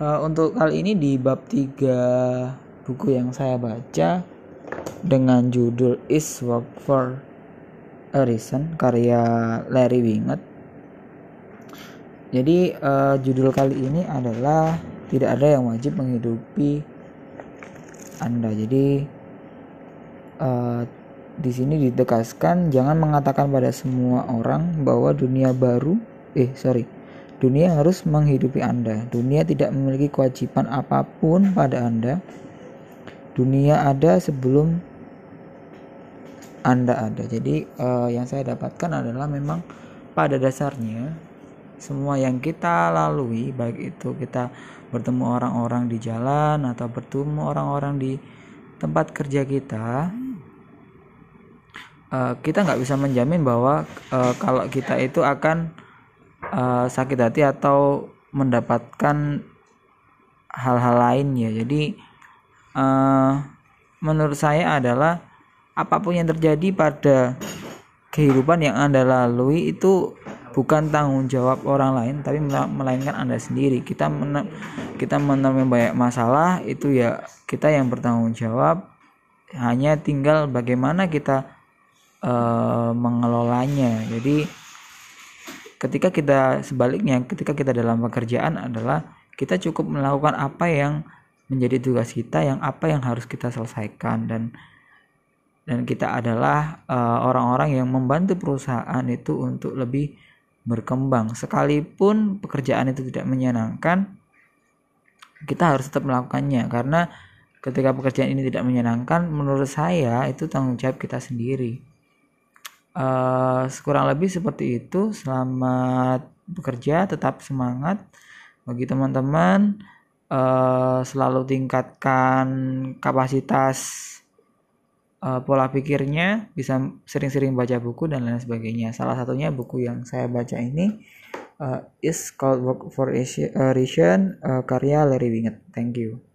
uh, untuk kali ini di bab 3 buku yang saya baca dengan judul Is Work for a Reason karya Larry Winget. Jadi uh, judul kali ini adalah tidak ada yang wajib menghidupi anda. Jadi uh, di sini ditegaskan jangan mengatakan pada semua orang bahwa dunia baru eh sorry dunia harus menghidupi anda. Dunia tidak memiliki kewajiban apa pun pada anda. Dunia ada sebelum anda ada. Jadi uh, yang saya dapatkan adalah memang pada dasarnya semua yang kita lalui baik itu kita bertemu orang-orang di jalan atau bertemu orang-orang di tempat kerja kita uh, kita nggak bisa menjamin bahwa uh, kalau kita itu akan uh, sakit hati atau mendapatkan hal-hal lainnya jadi uh, menurut saya adalah apa pun yang terjadi pada kehidupan yang anda lalui itu bukan tanggung jawab orang lain tapi melainkan anda sendiri. Kita men kita menemui banyak masalah itu ya kita yang bertanggung jawab. Hanya tinggal bagaimana kita uh, mengelolanya. Jadi ketika kita sebaliknya ketika kita dalam pekerjaan adalah kita cukup melakukan apa yang menjadi tugas kita yang apa yang harus kita selesaikan. Dan dan kita adalah eh, orang-orang uh, yang membantu perusahaan itu untuk lebih berkembang. Sekalipun pekerjaan itu tidak menyenangkan kita harus tetap melakukannya. Karena ketika pekerjaan ini tidak menyenangkan menurut saya itu tanggung jawab kita sendiri uh, kurang lebih seperti itu. Selamat bekerja tetap semangat. Bagi teman-teman uh, selalu tingkatkan kapasitas uh, pola pikirnya. Bisa sering-sering baca buku dan lain sebagainya. Salah satunya buku yang saya baca ini uh, is called work for Asian uh, karya Larry Winget thank you